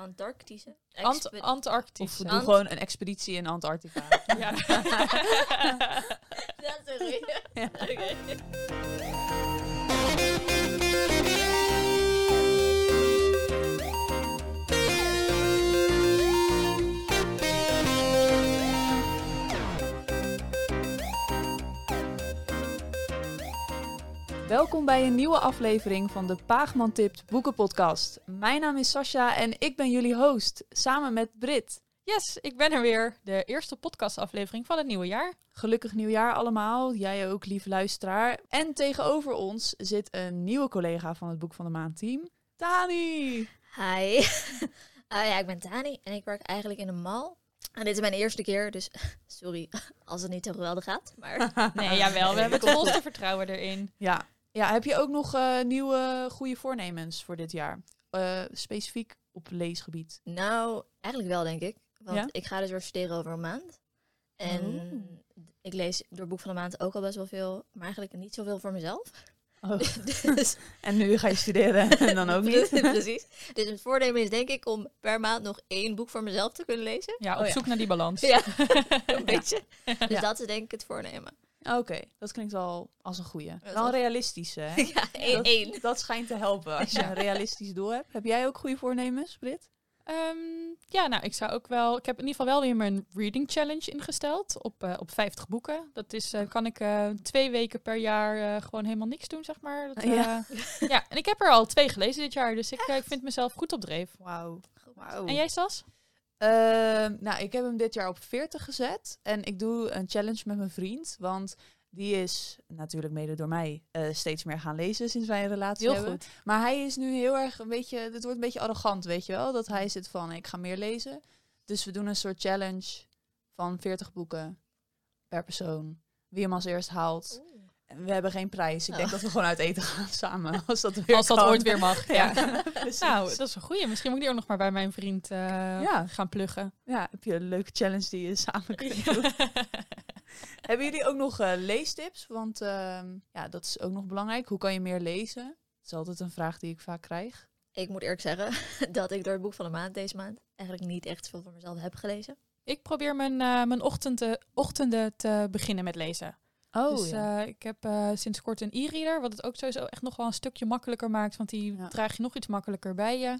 Antarctische. Ant Antarctisch. Of we doen Ant- gewoon een expeditie in Antarctica. Ja. Dat is een goeie. Oké. Welkom bij een nieuwe aflevering van de Paagman Tipt Boekenpodcast. Mijn naam is Sascha en ik ben jullie host, samen met Brit. Yes, ik ben er weer. De eerste podcastaflevering van het nieuwe jaar. Gelukkig nieuwjaar allemaal, jij ook lieve luisteraar. En tegenover ons zit een nieuwe collega van het Boek van de Maand team, Tani. Hi. Ah, ja, ik ben Tani en ik werk eigenlijk in een mall. En dit is mijn eerste keer, dus sorry als het niet zo geweldig gaat. Maar Nee, jawel. We hebben het volste vertrouwen erin. Ja. Ja, heb je ook nog eh, nieuwe goede voornemens voor dit jaar? Eh, specifiek op leesgebied. nou, eigenlijk wel denk ik. Want Ja? ik ga dus weer studeren over een maand. En Oh. ik lees door Boek van de Maand ook al best wel veel, maar eigenlijk niet zoveel voor mezelf. Oh. dus En nu ga je studeren en dan ook niet? Precies. Dus het voornemen is denk ik om per maand nog één boek voor mezelf te kunnen lezen. Ja, op Oh ja. zoek naar die balans. Ja, een beetje. Dus Ja. dat is denk ik het voornemen. Oké, dat klinkt wel als een goeie. is Wel realistische, hè? Ja, één. Dat, één. dat schijnt te helpen als je Ja. een realistisch doel hebt. Heb jij ook goede voornemens, Brit? Ehm, ja, nou, ik zou ook wel. Ik heb in ieder geval wel weer mijn reading challenge ingesteld op, eh, op 50 boeken. Dat is, eh, kan ik eh, twee weken per jaar eh, gewoon helemaal niks doen, zeg maar. Dat, Ja. eh, ja, en ik heb er al twee gelezen dit jaar, dus ik, ik vind mezelf goed op dreef. Wauw. Wauw. En jij, Sas? Ehm, nou, ik heb hem dit jaar op 40 gezet. En ik doe een challenge met mijn vriend. Want die is natuurlijk mede door mij eh, steeds meer gaan lezen sinds wij een relatie Heel hebben. goed. Maar hij is nu heel erg een beetje, het wordt een beetje arrogant, weet je wel? Dat hij zit van, ik ga meer lezen. Dus we doen een soort challenge van 40 boeken per persoon. Wie hem als eerst haalt. We hebben geen prijs. Ik denk Oh. dat we gewoon uit eten gaan samen. Als dat weer Als dat kan. ooit weer mag. Ja. Nou, dat is een goeie. Misschien moet ik die ook nog maar bij mijn vriend eh, Ja. gaan pluggen. Ja, heb je een leuke challenge die je samen kunt doen. Hebben jullie ook nog eh, leestips? Want ehm, ja, dat is ook nog belangrijk. Hoe kan je meer lezen? Dat is altijd een vraag die ik vaak krijg. Ik moet eerlijk zeggen dat ik door het boek van de maand deze maand eigenlijk niet echt veel voor mezelf heb gelezen. Ik probeer mijn, eh, mijn ochtenden, ochtenden te beginnen met lezen. Oh, dus eh, ik heb eh, sinds kort een e-reader, wat het ook sowieso echt nog wel een stukje makkelijker maakt, want die Ja. draag je nog iets makkelijker bij je.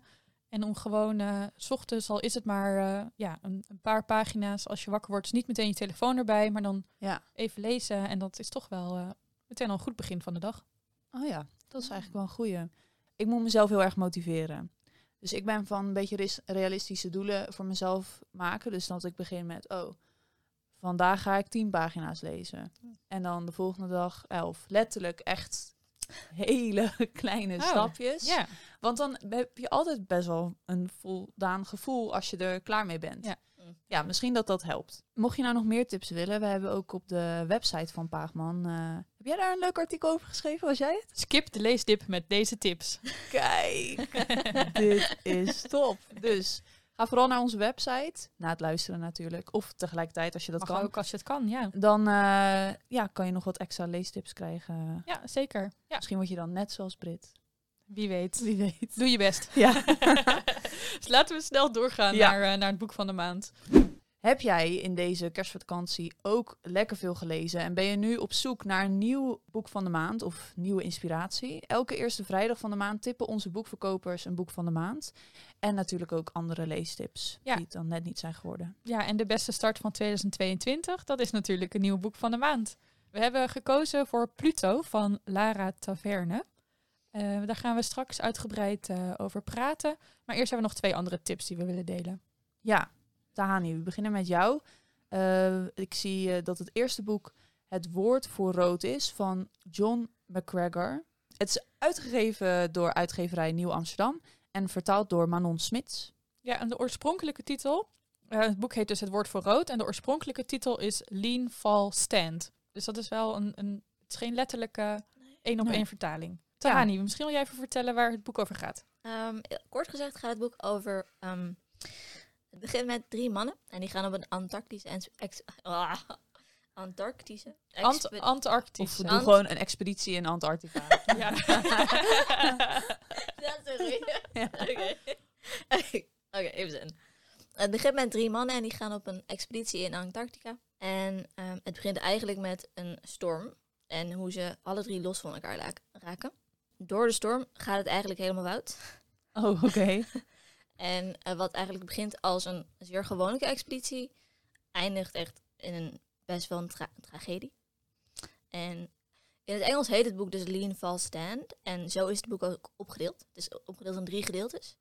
En om gewoon, s ochtends al is het maar ja, een, een paar pagina's als je wakker wordt, dus niet meteen je telefoon erbij, maar dan Ja. even lezen. En dat is toch wel meteen al een goed begin van de dag. Oh ja, dat is eigenlijk wel een goeie. Ik moet mezelf heel erg motiveren. Dus ik ben van een beetje realistische doelen voor mezelf maken. Dus dat ik begin met, oh, vandaag ga ik tien pagina's lezen. En dan de volgende dag elf. Letterlijk echt hele kleine Oh, stapjes. Ja, Want dan heb je altijd best wel een voldaan gevoel als je er klaar mee bent. Ja. Ja, misschien dat dat helpt. Mocht je nou nog meer tips willen, we hebben ook op de website van Paagman. eh, heb jij daar een leuk artikel over geschreven? Was jij het? skip de leesdip met deze tips. Kijk, dit is top. Dus ga vooral naar onze website, na het luisteren natuurlijk. Of tegelijkertijd als je dat Mag kan. ook als je het kan, ja. Dan eh, ja, kan je nog wat extra leestips krijgen. Ja, zeker. Ja, Misschien word je dan net zoals Brit. wie weet. Wie weet. Doe je best. Ja. dus laten we snel doorgaan Ja. naar, eh, naar het boek van de maand. Heb jij in deze kerstvakantie ook lekker veel gelezen en ben je nu op zoek naar een nieuw boek van de maand of nieuwe inspiratie? Elke eerste vrijdag van de maand tippen onze boekverkopers een boek van de maand. En natuurlijk ook andere leestips Ja. die het dan net niet zijn geworden. Ja, en de beste start van 2022, dat is natuurlijk een nieuw boek van de maand. We hebben gekozen voor Pluto van Lara Taverne. Eh, daar gaan we straks uitgebreid eh, over praten. Maar eerst hebben we nog twee andere tips die we willen delen. Ja, Tahani, we beginnen met jou. Eh, ik zie eh, dat het eerste boek Het Woord voor Rood is van John McGregor. Het is uitgegeven door uitgeverij Nieuw Amsterdam en vertaald door Manon Smits. Ja, en de oorspronkelijke titel, eh, het boek heet dus Het Woord voor Rood. En de oorspronkelijke titel is Lean, Fall, Stand. Dus dat is wel een, een het is geen letterlijke één op Nee. één vertaling. Tahani, misschien wil jij even vertellen waar het boek over gaat. Ehm, kort gezegd gaat het boek over. ehm, het begint met drie mannen en die gaan op een Antarctische. ex- ah, Antarctische. Ant. Of Ant- doen gewoon een expeditie in Antarctica. Ja. Dat is een goeie. Ja. Oké. Even zin. Het begint met drie mannen en die gaan op een expeditie in Antarctica. En ehm, het begint eigenlijk met een storm. En hoe ze alle drie los van elkaar raken. Door de storm gaat het eigenlijk helemaal fout. Oh, oké. En eh, wat eigenlijk begint als een zeer gewone expeditie, eindigt echt in een best wel een tra- tragedie. En in het Engels heet het boek dus Lean Fast Stand. En zo is het boek ook opgedeeld. Het is opgedeeld in drie gedeeltes.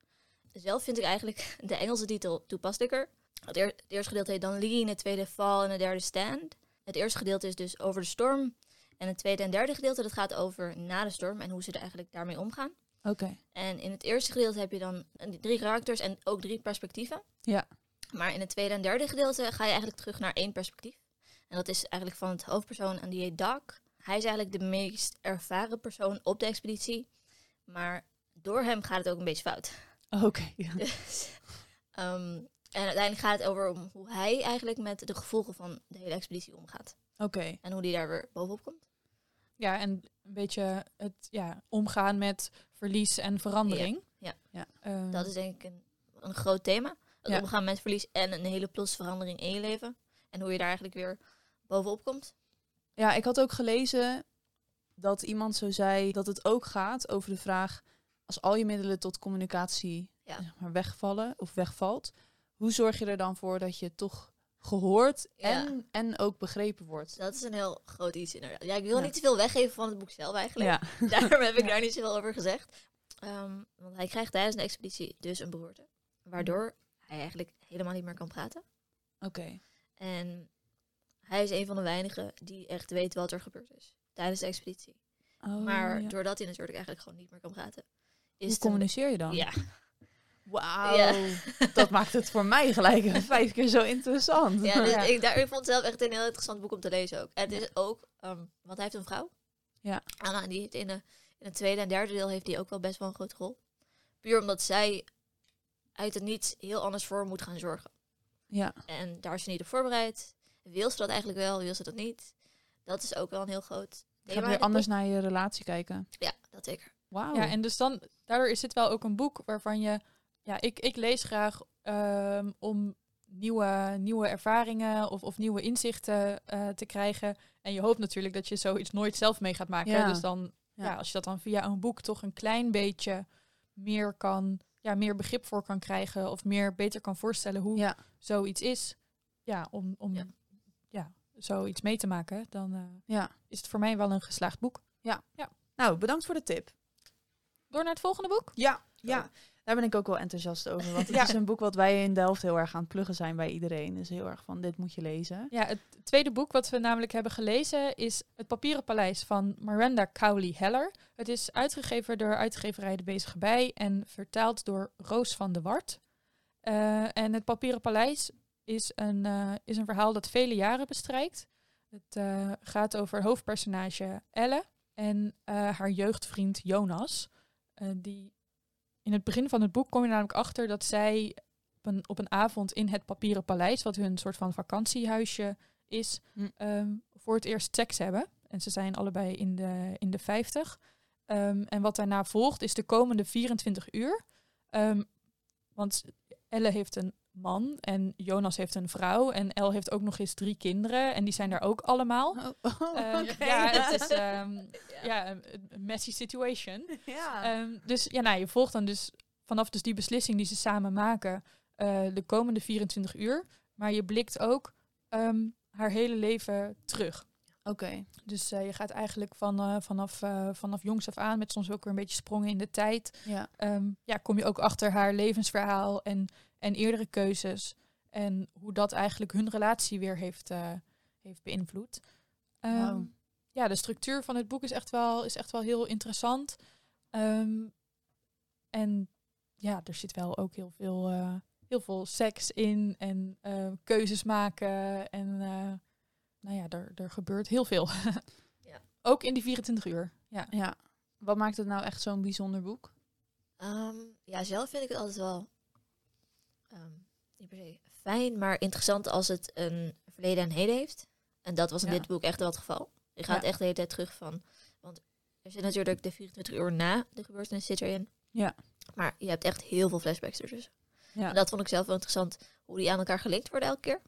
Zelf vind ik eigenlijk de Engelse titel toepasselijker. Het, het eerste gedeelte heet dan Lean, het tweede Fall en het derde Stand. Het eerste gedeelte is dus over de storm. En het tweede en derde gedeelte dat gaat over na de storm en hoe ze er eigenlijk daarmee omgaan. Oké. En in het eerste gedeelte heb je dan een- drie karakters en ook drie perspectieven. Ja. Maar in het tweede en derde gedeelte ga je eigenlijk terug naar één perspectief. En dat is eigenlijk van het hoofdpersoon en die heet Doc. Hij is eigenlijk de meest ervaren persoon op de expeditie. Maar door hem gaat het ook een beetje fout. Oké. ja. Dus, ehm, en uiteindelijk gaat het over om hoe hij eigenlijk met de gevolgen van de hele expeditie omgaat. Oké. En hoe die daar weer bovenop komt. Ja, en een beetje het ja, omgaan met verlies en verandering. Ja, ja. Ehm, Dat is denk ik een, een groot thema. Het Ja. omgaan met verlies en een hele plots verandering in je leven. En hoe je daar eigenlijk weer bovenop komt. Ja, ik had ook gelezen dat iemand zo zei dat het ook gaat over de vraag... als al je middelen tot communicatie Ja. zeg maar, wegvallen of wegvalt... hoe zorg je er dan voor dat je toch gehoord Ja. en, en ook begrepen wordt? Dat is een heel groot iets inderdaad. Ja, ik wil Ja. niet te veel weggeven van het boek zelf eigenlijk. Ja. Daarom heb ik daar niet zoveel over gezegd. Ehm, want hij krijgt tijdens de expeditie dus een beroerte. Waardoor hij eigenlijk helemaal niet meer kan praten. Oké. En hij is een van de weinigen die echt weet wat er gebeurd is tijdens de expeditie. Oh, maar doordat hij natuurlijk eigenlijk gewoon niet meer kan praten. Is Hoe communiceer je dan? Ja, Wauw. Ja. Dat maakt het voor mij gelijk vijf keer zo interessant. ja, dus Ja. Ik, daar, ik vond het zelf echt een heel interessant boek om te lezen ook. En het is ook, ehm, want hij heeft een vrouw. Ja. Anna, en die heeft in, de, in het tweede en derde deel heeft hij ook wel best wel een grote rol. Puur omdat zij uit het niets heel anders voor moet gaan zorgen. Ja. En daar is ze niet op voorbereid. Wil ze dat eigenlijk wel, wil ze dat niet? Dat is ook wel een heel groot Je thema. in weer het anders boek. naar je relatie kijken. Ja, dat zeker. Wauw. Ja, en dus dan, daardoor is dit wel ook een boek waarvan je, ja, ik, ik lees graag ehm, om nieuwe, nieuwe ervaringen of, of nieuwe inzichten eh, te krijgen. En je hoopt natuurlijk dat je zoiets nooit zelf mee gaat maken. Ja. Dus dan, ja. Ja. als je dat dan via een boek toch een klein beetje meer kan, ja, meer begrip voor kan krijgen of meer beter kan voorstellen hoe ja. zoiets is, ja, om, om Ja. ja. zoiets mee te maken, dan ja. is het voor mij wel een geslaagd boek. Nou, bedankt voor de tip. Door naar het volgende boek? Ja, ja. Daar ben ik ook wel enthousiast over. Want het Ja. is een boek wat wij in Delft heel erg aan het pluggen zijn bij iedereen. Dus heel erg van, dit moet je lezen. Ja, het tweede boek wat we namelijk hebben gelezen is Het Papieren Paleis van Miranda Cowley Heller. Het is uitgegeven door uitgeverij De Bezige Bij en vertaald door Roos van de Wart. Eh, en Het Papieren Paleis is een, eh, is een verhaal dat vele jaren bestrijkt. Het eh, gaat over hoofdpersonage Elle en haar jeugdvriend Jonas. Die in het begin van het boek kom je namelijk achter dat zij op een, op een avond in het Papieren Paleis, wat hun soort van vakantiehuisje is, Hm. ehm, voor het eerst seks hebben. En ze zijn allebei in de, in de 50. Ehm, en wat daarna volgt is de komende 24 uur. Ehm, want Elle heeft een man en Jonas heeft een vrouw. En Elle heeft ook nog eens drie kinderen. En die zijn daar ook allemaal. Oh, oh, Ehm. Ja, het is ehm, ja, een, messy situation. Ja. Ehm, dus ja, nou, je volgt dan dus vanaf dus die beslissing die ze samen maken eh, de komende 24 uur. Maar je blikt ook haar hele leven terug. Oké. Dus eh, je gaat eigenlijk van, eh, vanaf, vanaf jongs af aan, met soms ook weer een beetje sprongen in de tijd, Ja. ja, kom je ook achter haar levensverhaal en, en eerdere keuzes. En hoe dat eigenlijk hun relatie weer heeft, eh, heeft beïnvloed. Ehm. Ja, de structuur van het boek is echt wel, is echt wel heel interessant. Ehm, en ja, er zit wel ook heel veel, eh, heel veel seks in en eh, keuzes maken. En eh, nou ja, er, er gebeurt heel veel. Ja. Ook in die 24 uur. Ja. ja. Wat maakt het nou echt zo'n bijzonder boek? Ehm, ja, zelf vind ik het altijd wel ehm, niet per se fijn, maar interessant als het een verleden en heden heeft. En dat was in Ja. dit boek echt wel het geval. Je gaat Ja. echt de hele tijd terug van. Want er zit natuurlijk de 24 uur na de gebeurtenis zit erin. Ja. Maar je hebt echt heel veel flashbacks ertussen. Ja. En dat vond ik zelf wel interessant, hoe die aan elkaar gelinkt worden elke keer.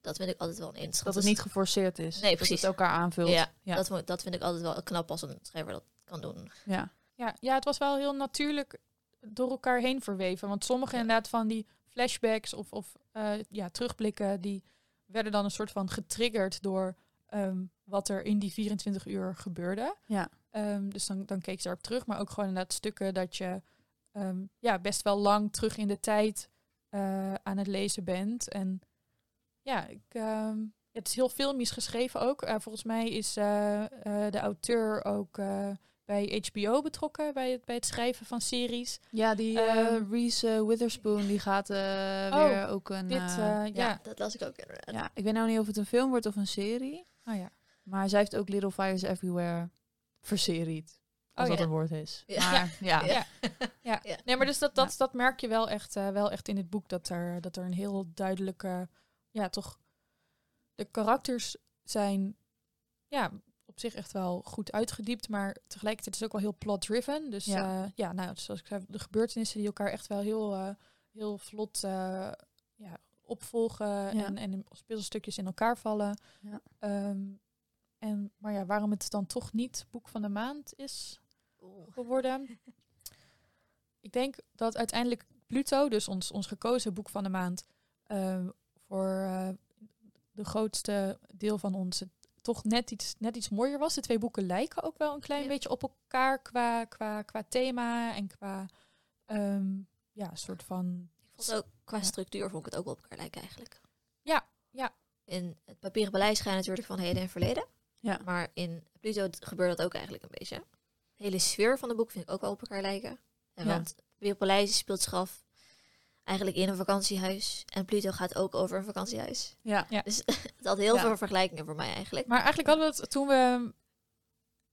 Dat vind ik altijd wel een Dat interessant. het niet geforceerd is. Nee, Dat precies. het elkaar aanvult. Ja, Ja. Dat, vond dat vind ik altijd wel knap als een schrijver dat kan doen. Ja. Ja, ja, het was wel heel natuurlijk door elkaar heen verweven. Want sommige Ja. inderdaad van die flashbacks of, of eh, ja, terugblikken, die werden dan een soort van getriggerd door ehm, wat er in die 24 uur gebeurde. Ja. Ehm, dus dan, dan keek ze daarop terug. Maar ook gewoon inderdaad stukken dat je ehm, ja, best wel lang terug in de tijd eh, aan het lezen bent. En ja, ik, het is heel filmisch geschreven ook. Eh, volgens mij is eh, eh, de auteur ook eh, bij HBO betrokken bij het, bij het schrijven van series. Ja, die eh, Ehm, Reese Witherspoon, die gaat Oh, weer ook een... Dit, ja. Dat las ik ook inderdaad. ja, ik weet nou niet of het een film wordt of een serie. Oh ja. Maar zij heeft ook Little Fires Everywhere verseried. Als Oh, dat ja. een woord is. Ja. Maar ja, Ja. Ja. Ja. Nee, maar dus dat, dat, dat merk je wel echt, wel echt in het boek. Dat er, dat er een heel duidelijke, ja, toch. De karakters zijn, ja, op zich echt wel goed uitgediept. Maar tegelijkertijd is het ook wel heel plot-driven. Dus Ja. ja, ja nou, zoals ik zei, de gebeurtenissen die elkaar echt wel heel, eh, heel vlot eh, ja, opvolgen. Ja. En, en in speelstukjes in elkaar vallen. Ja. Ehm, en, maar ja, waarom het dan toch niet boek van de maand is geworden. Ik denk dat uiteindelijk Pluto, dus ons, ons gekozen boek van de maand, eh, voor eh, de grootste deel van ons het toch net iets, net iets mooier was. De twee boeken lijken ook wel een klein Ja. beetje op elkaar qua, qua, qua thema en qua ehm, ja, soort van. Ik vond ook, qua Ja. structuur vond ik het ook wel op elkaar lijken eigenlijk. Ja, ja. In het papieren beleid schijnt natuurlijk van heden en verleden. Ja. Maar in Pluto gebeurt dat ook eigenlijk een beetje. De hele sfeer van de boek vind ik ook wel op elkaar lijken. En Ja. Want Papieren Paleis speelt zich af eigenlijk in een vakantiehuis. En Pluto gaat ook over een vakantiehuis. ja. Dus het had heel Ja. veel vergelijkingen voor mij eigenlijk. Maar eigenlijk hadden we het toen we.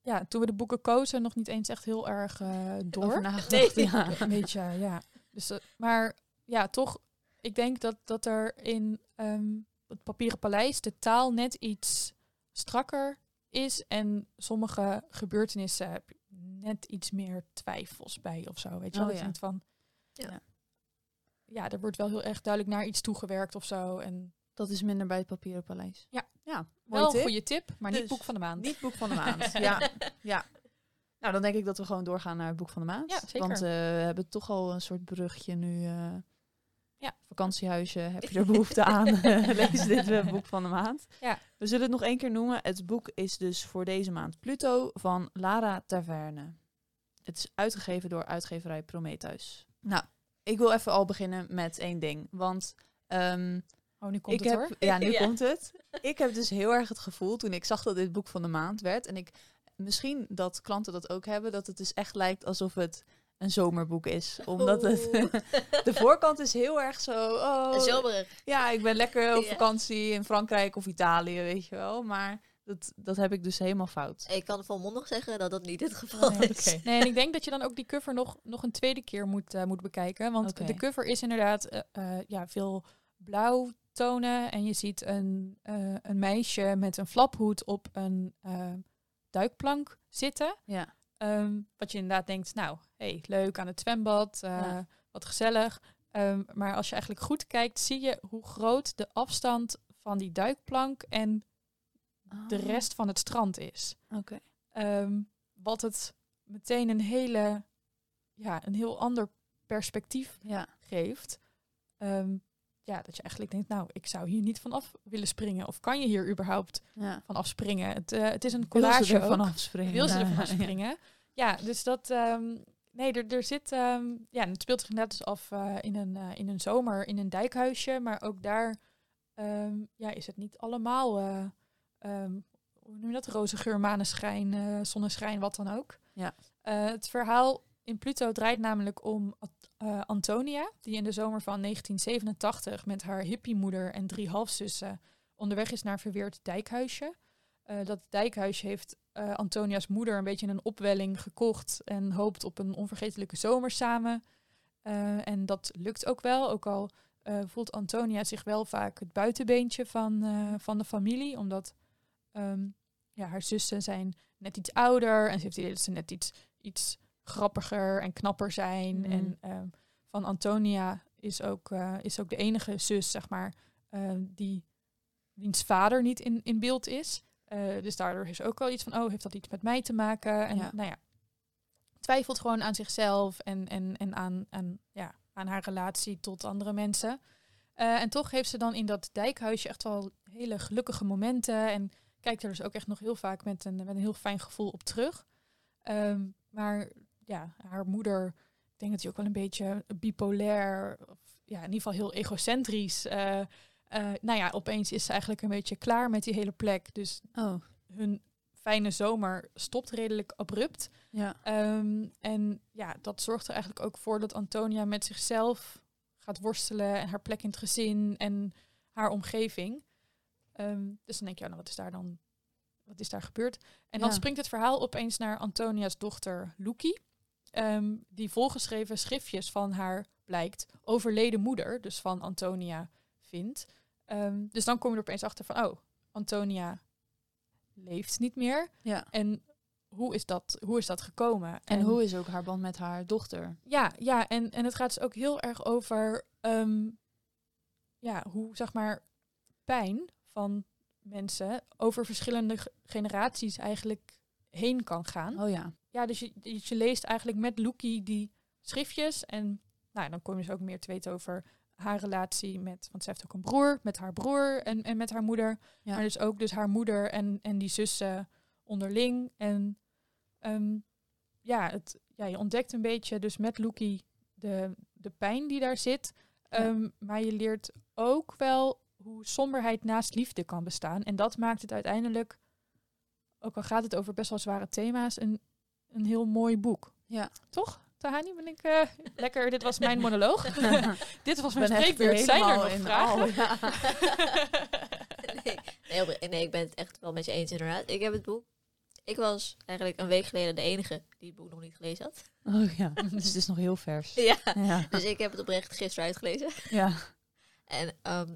Ja, toen we de boeken kozen, nog niet eens echt heel erg eh, door. Nee. ja. Een beetje, ja. Dus, eh, maar ja, toch, ik denk dat, dat er in ehm, het papieren paleis de taal net iets strakker is. En sommige gebeurtenissen heb je net iets meer twijfels bij of zo. Weet je wel? Oh, dat je ja. van, Ja. Ja, er wordt wel heel erg duidelijk naar iets toegewerkt of zo. En Dat is minder bij het Papieren Paleis. Ja. ja wel een tip. goede tip, maar niet Dus, boek van de maand. Niet boek van de maand. ja. ja. Nou, dan denk ik dat we gewoon doorgaan naar het boek van de maand. Ja, zeker. Want eh, we hebben toch al een soort brugje nu. eh, Ja. Vakantiehuisje, heb je er behoefte aan? Lees dit eh, boek van de maand. Ja. We zullen het nog één keer noemen. Het boek is dus voor deze maand Pluto van Lara Taverne. Het is uitgegeven door uitgeverij Prometheus. Nou, ik wil even al beginnen met één ding. Want ehm, Oh, nu komt ik het heb, hoor. Ja, nu Ja. komt het. Ik heb dus heel erg het gevoel toen ik zag dat dit boek van de maand werd. En ik misschien dat klanten dat ook hebben, dat het dus echt lijkt alsof het een zomerboek is. Omdat het. De voorkant is heel erg zo. Oh, Zomerig. ja, ik ben lekker op vakantie in Frankrijk of Italië, weet je wel. Maar dat, dat heb ik dus helemaal fout. Ik kan volmondig zeggen dat dat niet het geval Nee, is. Nee, en ik denk dat je dan ook die cover nog, nog een tweede keer moet, eh, moet bekijken. Want de cover is inderdaad eh, eh, ja, veel blauwtonen. En je ziet een, eh, een meisje met een flaphoed op een duikplank zitten. Ja, Ehm, wat je inderdaad denkt, nou, hey, leuk aan het zwembad, eh, Ja. wat gezellig. Ehm, maar als je eigenlijk goed kijkt, zie je hoe groot de afstand van die duikplank en de Oh, rest van het strand is. Oké. Ehm, wat het meteen een hele, ja, een heel ander perspectief Ja, geeft. Ehm, ja, dat je eigenlijk denkt, nou, ik zou hier niet vanaf willen springen. Of kan je hier überhaupt ja. vanaf springen? Het, eh, het is een collage ze er ook. vanaf springen? Wil ze er vanaf springen? Ja, dus dat... ehm, nee, er, er zit... ja, het speelt zich inderdaad dus af eh, in, een, eh, in een zomer in een dijkhuisje. Maar ook daar ja, is het niet allemaal... eh, ehm, hoe noem je dat? Roze geur, maneschijn, eh, zonneschijn, wat dan ook. Ja. Eh, het verhaal in Pluto draait namelijk om eh, Antonia, die in de zomer van 1987 met haar hippiemoeder en drie halfzussen onderweg is naar verweerd dijkhuisje. Dat dijkhuisje heeft Antonia's moeder een beetje in een opwelling gekocht en hoopt op een onvergetelijke zomer samen. En dat lukt ook wel, ook al voelt Antonia zich wel vaak het buitenbeentje van, van de familie, omdat ehm, ja, haar zussen zijn net iets ouder en ze heeft het idee dat ze net iets, iets grappiger en knapper zijn. Mhm. En ehm, van Antonia is ook, eh, is ook de enige zus, zeg maar, eh, die wiens vader niet in, in beeld is. Eh, dus daardoor is ook wel iets van, oh, heeft dat iets met mij te maken? En Ja. nou ja, twijfelt gewoon aan zichzelf en, en, en aan, aan, ja, aan haar relatie tot andere mensen. Eh, en toch heeft ze dan in dat dijkhuisje echt wel hele gelukkige momenten. En kijkt er dus ook echt nog heel vaak met een, met een heel fijn gevoel op terug. Ehm, maar ja, haar moeder, ik denk dat hij ook wel een beetje bipolair, of ja, in ieder geval heel egocentrisch. eh, eh, nou ja, opeens is ze eigenlijk een beetje klaar met die hele plek. Dus Oh, hun fijne zomer stopt redelijk abrupt. ja. Ehm, en ja, dat zorgt er eigenlijk ook voor dat Antonia met zichzelf gaat worstelen en haar plek in het gezin en haar omgeving. Ehm, dus dan denk je, ja, nou, wat is daar dan, wat is daar gebeurd? En dan Ja. springt het verhaal opeens naar Antonia's dochter Loekie, ehm, die volgeschreven schriftjes van haar blijkt overleden moeder, dus van Antonia, vindt. Ehm, dus dan kom je er opeens achter van, oh, Antonia leeft niet meer. ja. En hoe is dat, hoe is dat gekomen? En hoe is ook haar band met haar dochter? Ja, ja en, en het gaat dus ook heel erg over ja, hoe zeg maar pijn van mensen over verschillende ge- generaties eigenlijk heen kan gaan. Oh ja. Ja, dus je, dus je leest eigenlijk met Loekie die schriftjes en nou, ja, dan kom je dus ook meer te weten over haar relatie met, want ze heeft ook een broer, met haar broer en, en met haar moeder. Ja. Maar dus ook dus haar moeder en, en die zussen onderling. En ehm, ja, het, ja, je ontdekt een beetje dus met Loekie de, de pijn die daar zit. Ja. Ehm, maar je leert ook wel hoe somberheid naast liefde kan bestaan. En dat maakt het uiteindelijk, ook al gaat het over best wel zware thema's, een, een heel mooi boek. Ja. Toch? Tahani, ben ik eh, lekker. Dit was mijn monoloog. dit was mijn ben spreekbeurt. Zijn er nog vragen? al, ja. nee, nee, ik ben het echt wel met je eens inderdaad. Ik heb het boek. Ik was eigenlijk een week geleden de enige die het boek nog niet gelezen had. Oh ja. Dus het is nog heel vers. Ja. Ja. Dus ik heb het oprecht gisteren uitgelezen. Ja. En ehm,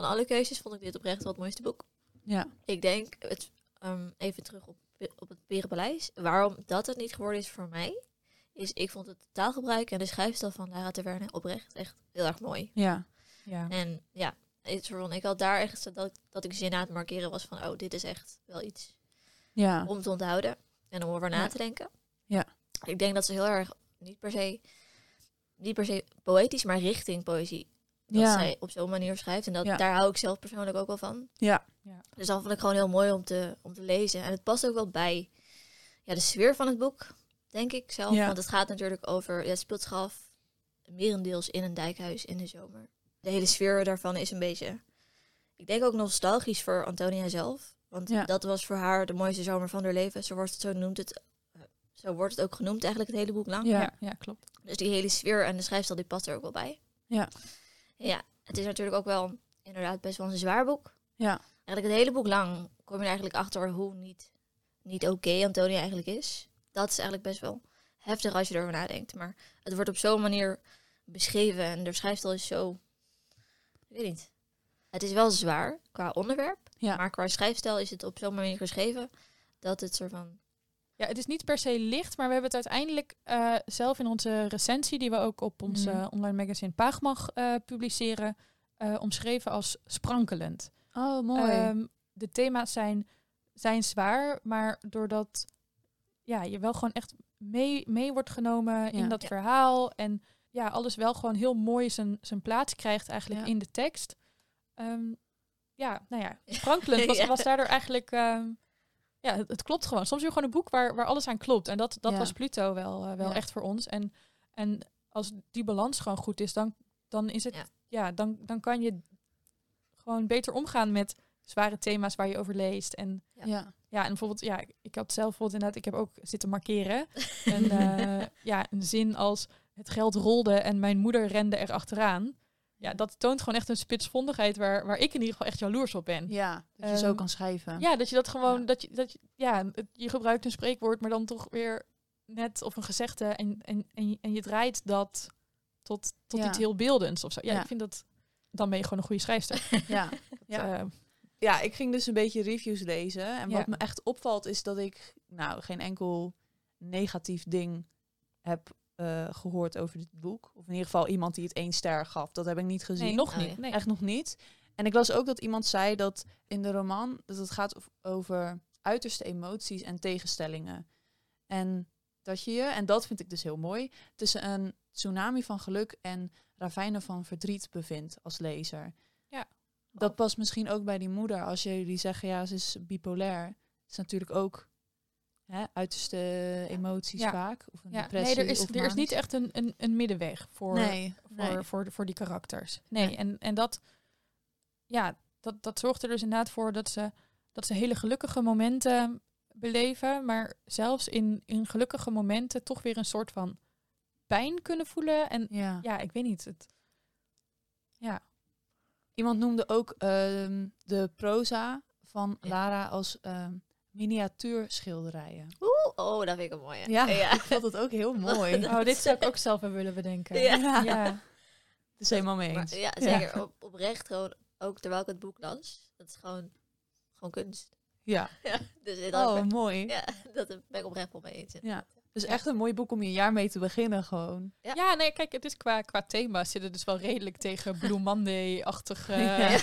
van alle keuzes vond ik dit oprecht wel het mooiste boek. Ja. Ik denk, het, ehm, even terug op, op het Perenpaleis. Waarom dat het niet geworden is voor mij, is ik vond het taalgebruik en de schrijfstijl van Lara Taverne oprecht echt heel erg mooi. Ja. Ja. En ja, het, is gewoon- ik had daar echt dat, dat ik zin aan het markeren was van, oh, dit is echt wel iets Ja. om te onthouden en om over na Ja. te denken. Ja. Ik denk dat ze heel erg, niet per se, niet per se poëtisch, maar richting poëzie. Dat Ja. zij op zo'n manier schrijft. En dat, Ja. daar hou ik zelf persoonlijk ook wel van. Ja. Dus dat vond ik gewoon heel mooi om te, om te lezen. En het past ook wel bij ja, de sfeer van het boek, denk ik zelf. Ja. Want het gaat natuurlijk over, ja, het speelt zich af merendeels in een dijkhuis in de zomer. De hele sfeer daarvan is een beetje, ik denk ook nostalgisch voor Antonia zelf. Want Ja. dat was voor haar de mooiste zomer van haar leven. Zo wordt het, zo noemt het, zo wordt het ook genoemd eigenlijk het hele boek lang. Ja. Ja, ja, klopt. Dus die hele sfeer en de schrijfstijl die past er ook wel bij. Ja. Ja, het is natuurlijk ook wel inderdaad best wel een zwaar boek. Ja. Eigenlijk het hele boek lang kom je er eigenlijk achter hoe niet, niet oké Antonia eigenlijk is. Dat is eigenlijk best wel heftig als je erover nadenkt. Maar het wordt op zo'n manier beschreven en de schrijfstijl is zo... Ik weet niet. Het is wel zwaar qua onderwerp. Ja. Maar qua schrijfstijl is het op zo'n manier geschreven dat het soort van... Ja, het is niet per se licht, maar we hebben het uiteindelijk eh, zelf in onze recensie, die we ook op ons Mhm. eh, online magazine Paagmag eh, publiceren, omschreven als sprankelend. Oh, mooi. Ehm, de thema's zijn, zijn zwaar, maar doordat ja, je wel gewoon echt mee, mee wordt genomen in dat Ja. verhaal en ja, alles wel gewoon heel mooi zijn, zijn plaats krijgt eigenlijk Ja. in de tekst. Ehm, ja, nou ja, sprankelend was, was daardoor eigenlijk... ehm, ja, het, het klopt gewoon. Soms heb je gewoon een boek waar, waar alles aan klopt. En dat, dat Ja. was Pluto wel, eh, wel Ja. echt voor ons. En, en als die balans gewoon goed is, dan, dan is het... Ja. Ja, dan, dan kan je gewoon beter omgaan met zware thema's waar je over leest. En Ja. ja. en bijvoorbeeld, ja, ik had zelf bijvoorbeeld inderdaad, ik heb ook zitten markeren. En eh, ja, een zin als het geld rolde en mijn moeder rende er achteraan. Ja, dat toont gewoon echt een spitsvondigheid waar, waar ik in ieder geval echt jaloers op ben. Ja, dat je zo Ehm, kan schrijven. Ja, dat je dat gewoon, Ja. dat je, dat je, ja, het- je gebruikt een spreekwoord, maar dan toch weer net of een gezegde en, en, en, je- en je draait dat tot, tot Ja. iets heel beeldends of zo. Ja, Ja. ik vind dat, dan ben je gewoon een goede schrijfster. Ja. ja. Ja. ja, ik ging dus een beetje reviews lezen. En Ja. wat me echt opvalt is dat ik nou geen enkel negatief ding heb eh, gehoord over dit boek. Of in ieder geval iemand die het één ster gaf. Dat heb ik niet gezien. Nee, nog Oh, niet. Nee. Echt nog niet. En ik las ook dat iemand zei dat in de roman dat het gaat ov- over uiterste emoties en tegenstellingen. En dat je je, en dat vind ik dus heel mooi, tussen een tsunami van geluk en ravijnen van verdriet bevindt als lezer. Ja. Dat past misschien ook bij die moeder. Als jullie zeggen, ja, ze is bipolair. is natuurlijk ook hè, uiterste emoties Ja. vaak. Of een Ja, depressie. nee, er is, er is niet echt een, een, een middenweg voor, Nee, voor, nee. voor, de- voor die karakters. Nee, Nee. en, en dat, ja, dat, dat zorgt er dus inderdaad voor dat ze, dat ze hele gelukkige momenten beleven, maar zelfs in, in gelukkige momenten toch weer een soort van pijn kunnen voelen. En Ja. ja, ik weet niet. Het, ja, Iemand noemde ook ehm, de proza van. Lara als ehm miniatuurschilderijen. Oeh, oh, dat vind ik een mooie. Ja, ja. ik vond het ook heel mooi. oh, dit zou ik ook zelf wel willen bedenken. Ja. ja. Het is helemaal mee Maar, eens. ja, zeker. Op, oprecht gewoon, ook terwijl ik het boek las. Dat is gewoon, gewoon kunst. Ja. Ja, dus dat, Oh, mooi. ja, dat ben ik oprecht wel mee eens. Ja. Dus echt een mooi boek om je jaar mee te beginnen gewoon. Ja. Ja, nee, kijk, het is qua, qua thema zit het dus wel redelijk tegen Blue Monday-achtige... Ja.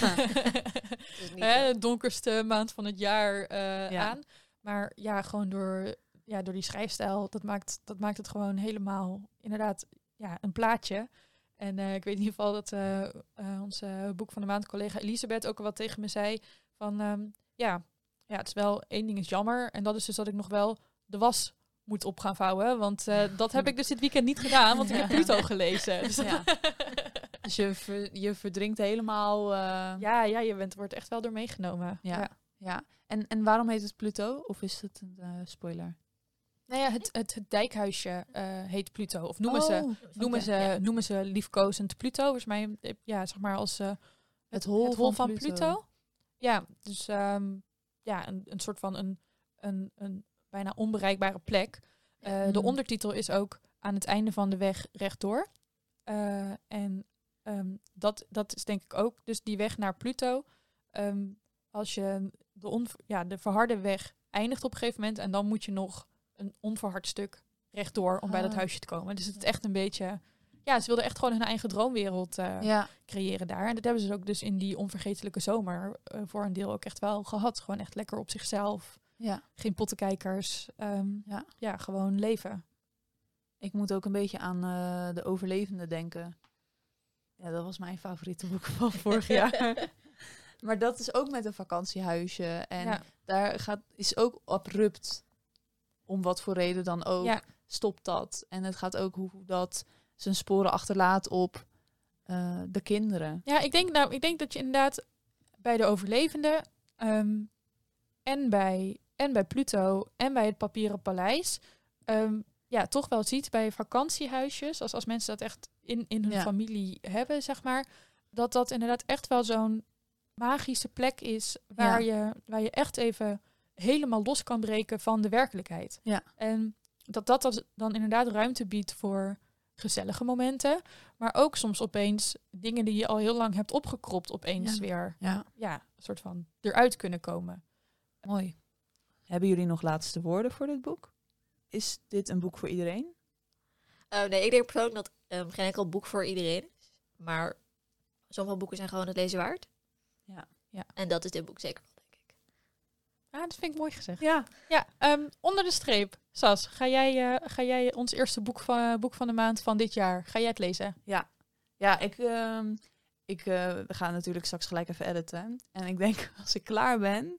Hè, de donkerste maand van het jaar eh, Ja. aan. Maar ja, gewoon door, ja, door die schrijfstijl, dat maakt, dat maakt het gewoon helemaal inderdaad ja, een plaatje. En eh, ik weet in ieder geval dat eh, onze boek van de maand collega Elisabeth ook al wat tegen me zei. Van ehm, ja, ja, het is wel één ding is jammer. En dat is dus dat ik nog wel de was moet op gaan vouwen. Want dat heb ik dus dit weekend niet gedaan, want ik heb Pluto gelezen. Dus Ja. Dus je, ver- je verdrinkt helemaal... eh, ja, ja, je bent, wordt echt wel door meegenomen. Ja. ja. ja. En, en waarom heet het Pluto? Of is het een eh, spoiler? Nou ja, het, het, het dijkhuisje eh, heet Pluto. Of noemen, ze, Oh, noemen, ze, Ja. noemen ze liefkozend Pluto. Volgens mij, ja, zeg maar als eh, Het hol van van Pluto. Pluto. Ja, dus ehm, ja, een, een soort van een, een, een bijna onbereikbare plek. De Mhm. ondertitel is ook aan het einde van de weg rechtdoor. Eh, en ehm, dat, dat is denk ik ook dus die weg naar Pluto. Ehm, als je de, on, ja, de verharde weg eindigt op een gegeven moment en dan moet je nog een onverhard stuk rechtdoor om bij dat Ah. huisje te komen. Dus het is echt een beetje... Ja, ze wilden echt gewoon hun eigen droomwereld eh, Ja. creëren daar. En dat hebben ze ook dus in die onvergetelijke zomer eh, voor een deel ook echt wel gehad. Gewoon echt lekker op zichzelf. ja. Geen pottenkijkers. Ehm, Ja. ja, gewoon leven. Ik moet ook een beetje aan eh, de overlevende denken. Ja, dat was mijn favoriete boek van vorig jaar. maar dat is ook met een vakantiehuisje. En ja. daar gaat, is ook abrupt, om wat voor reden dan ook, Ja. stopt dat. En het gaat ook hoe dat zijn sporen achterlaat op eh, de kinderen. ja, ik denk, nou, ik denk dat je inderdaad bij de overlevenden ehm, en, bij, en bij Pluto en bij het papieren paleis... ehm, ja, toch wel ziet bij vakantiehuisjes, als, als mensen dat echt in, in hun Ja. familie hebben, zeg maar, dat dat inderdaad echt wel zo'n magische plek is waar, je, waar je echt even helemaal los kan breken van de werkelijkheid. Ja. En dat dat als- dan inderdaad ruimte biedt voor gezellige momenten, maar ook soms opeens dingen die je al heel lang hebt opgekropt, opeens Ja. weer Ja, ja, een soort van eruit kunnen komen. mooi. Hebben jullie nog laatste woorden voor dit boek? Is dit een boek voor iedereen? Oh, nee, ik denk persoonlijk dat ehm, geen enkel boek voor iedereen. Maar sommige boeken zijn gewoon het lezen waard. Ja. Ja. En dat is dit boek zeker wel, denk ik. Ah, dat vind ik mooi gezegd. Ja. Ja, ehm, onder de streep. Sas, ga jij, eh, ga jij ons eerste boek van, boek van de maand van dit jaar, ga jij het lezen? Ja, ik, ehm, ik eh, ga natuurlijk straks gelijk even editen. En ik denk, als ik klaar ben,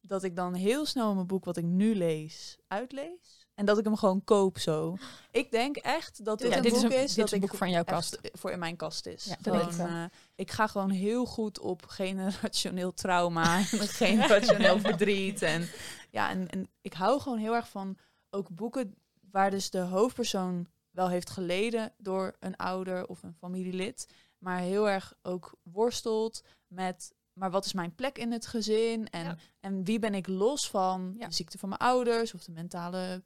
dat ik dan heel snel mijn boek wat ik nu lees, uitlees. En dat ik hem gewoon koop zo. Ik denk echt dat dit Ja, een dit boek is een, is, dit dat is een ik boek van jouw kast. voor in mijn kast is. Ja, dat ik eh, ik ga gewoon heel goed op generationeel trauma en generationeel verdriet. En, ja, en, en ik hou gewoon heel erg van ook boeken waar dus de hoofdpersoon wel heeft geleden door een ouder of een familielid, maar heel erg ook worstelt met, maar wat is mijn plek in het gezin en, Ja. en wie ben ik los van Ja. de ziekte van mijn ouders of de mentale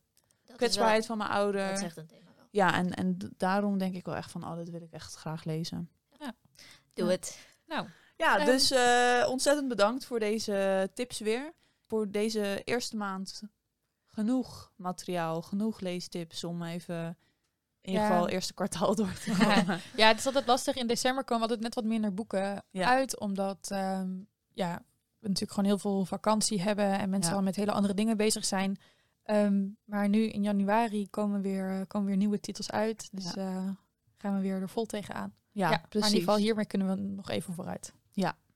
kwetsbaarheid van mijn ouder. dat echt een thema wel. Ja, en, en daarom denk ik wel echt van, oh, dit wil ik echt graag lezen. Doe Ja. het. Nou, Ja, dus eh, ontzettend bedankt voor deze tips weer. Voor deze eerste maand genoeg materiaal, genoeg leestips om even in ieder Ja. geval eerste kwartaal door te komen. Ja, het is altijd lastig. In december komen altijd net wat minder boeken Ja. uit. Omdat ehm, ja, we natuurlijk gewoon heel veel vakantie hebben. En mensen Ja. al met hele andere dingen bezig zijn. Ehm, maar nu in januari komen weer, eh, komen weer nieuwe titels uit. Dus eh, gaan we weer er vol tegenaan. Ja, Maar in precies. ieder geval hiermee kunnen we nog even vooruit.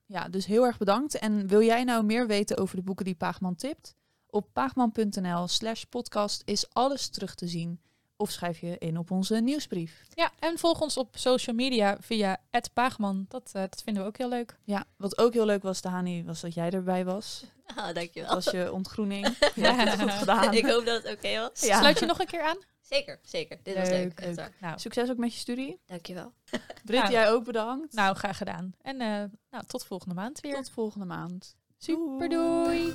Ja, dus heel erg bedankt. En wil jij nou meer weten over de boeken die Paagman tipt? Op paagman.nl slash podcast is alles terug te zien. Of schrijf je in op onze nieuwsbrief. Ja, en volg ons op social media via Paagman. Dat, eh, dat vinden we ook heel leuk. Ja, wat ook heel leuk was, Dani, was dat jij erbij was. Ah, Dat dankjewel. was je ontgroening. Het goed gedaan. ik hoop dat het oké was. Ja. Sluit je nog een keer aan? Zeker, zeker. Dit was leuk. echt waar. Nou, Succes ook met je studie. Dankjewel. Brit, Nou. jij ook bedankt. nou, graag gedaan. En eh, nou, tot volgende maand weer. Tot volgende maand. Super doei!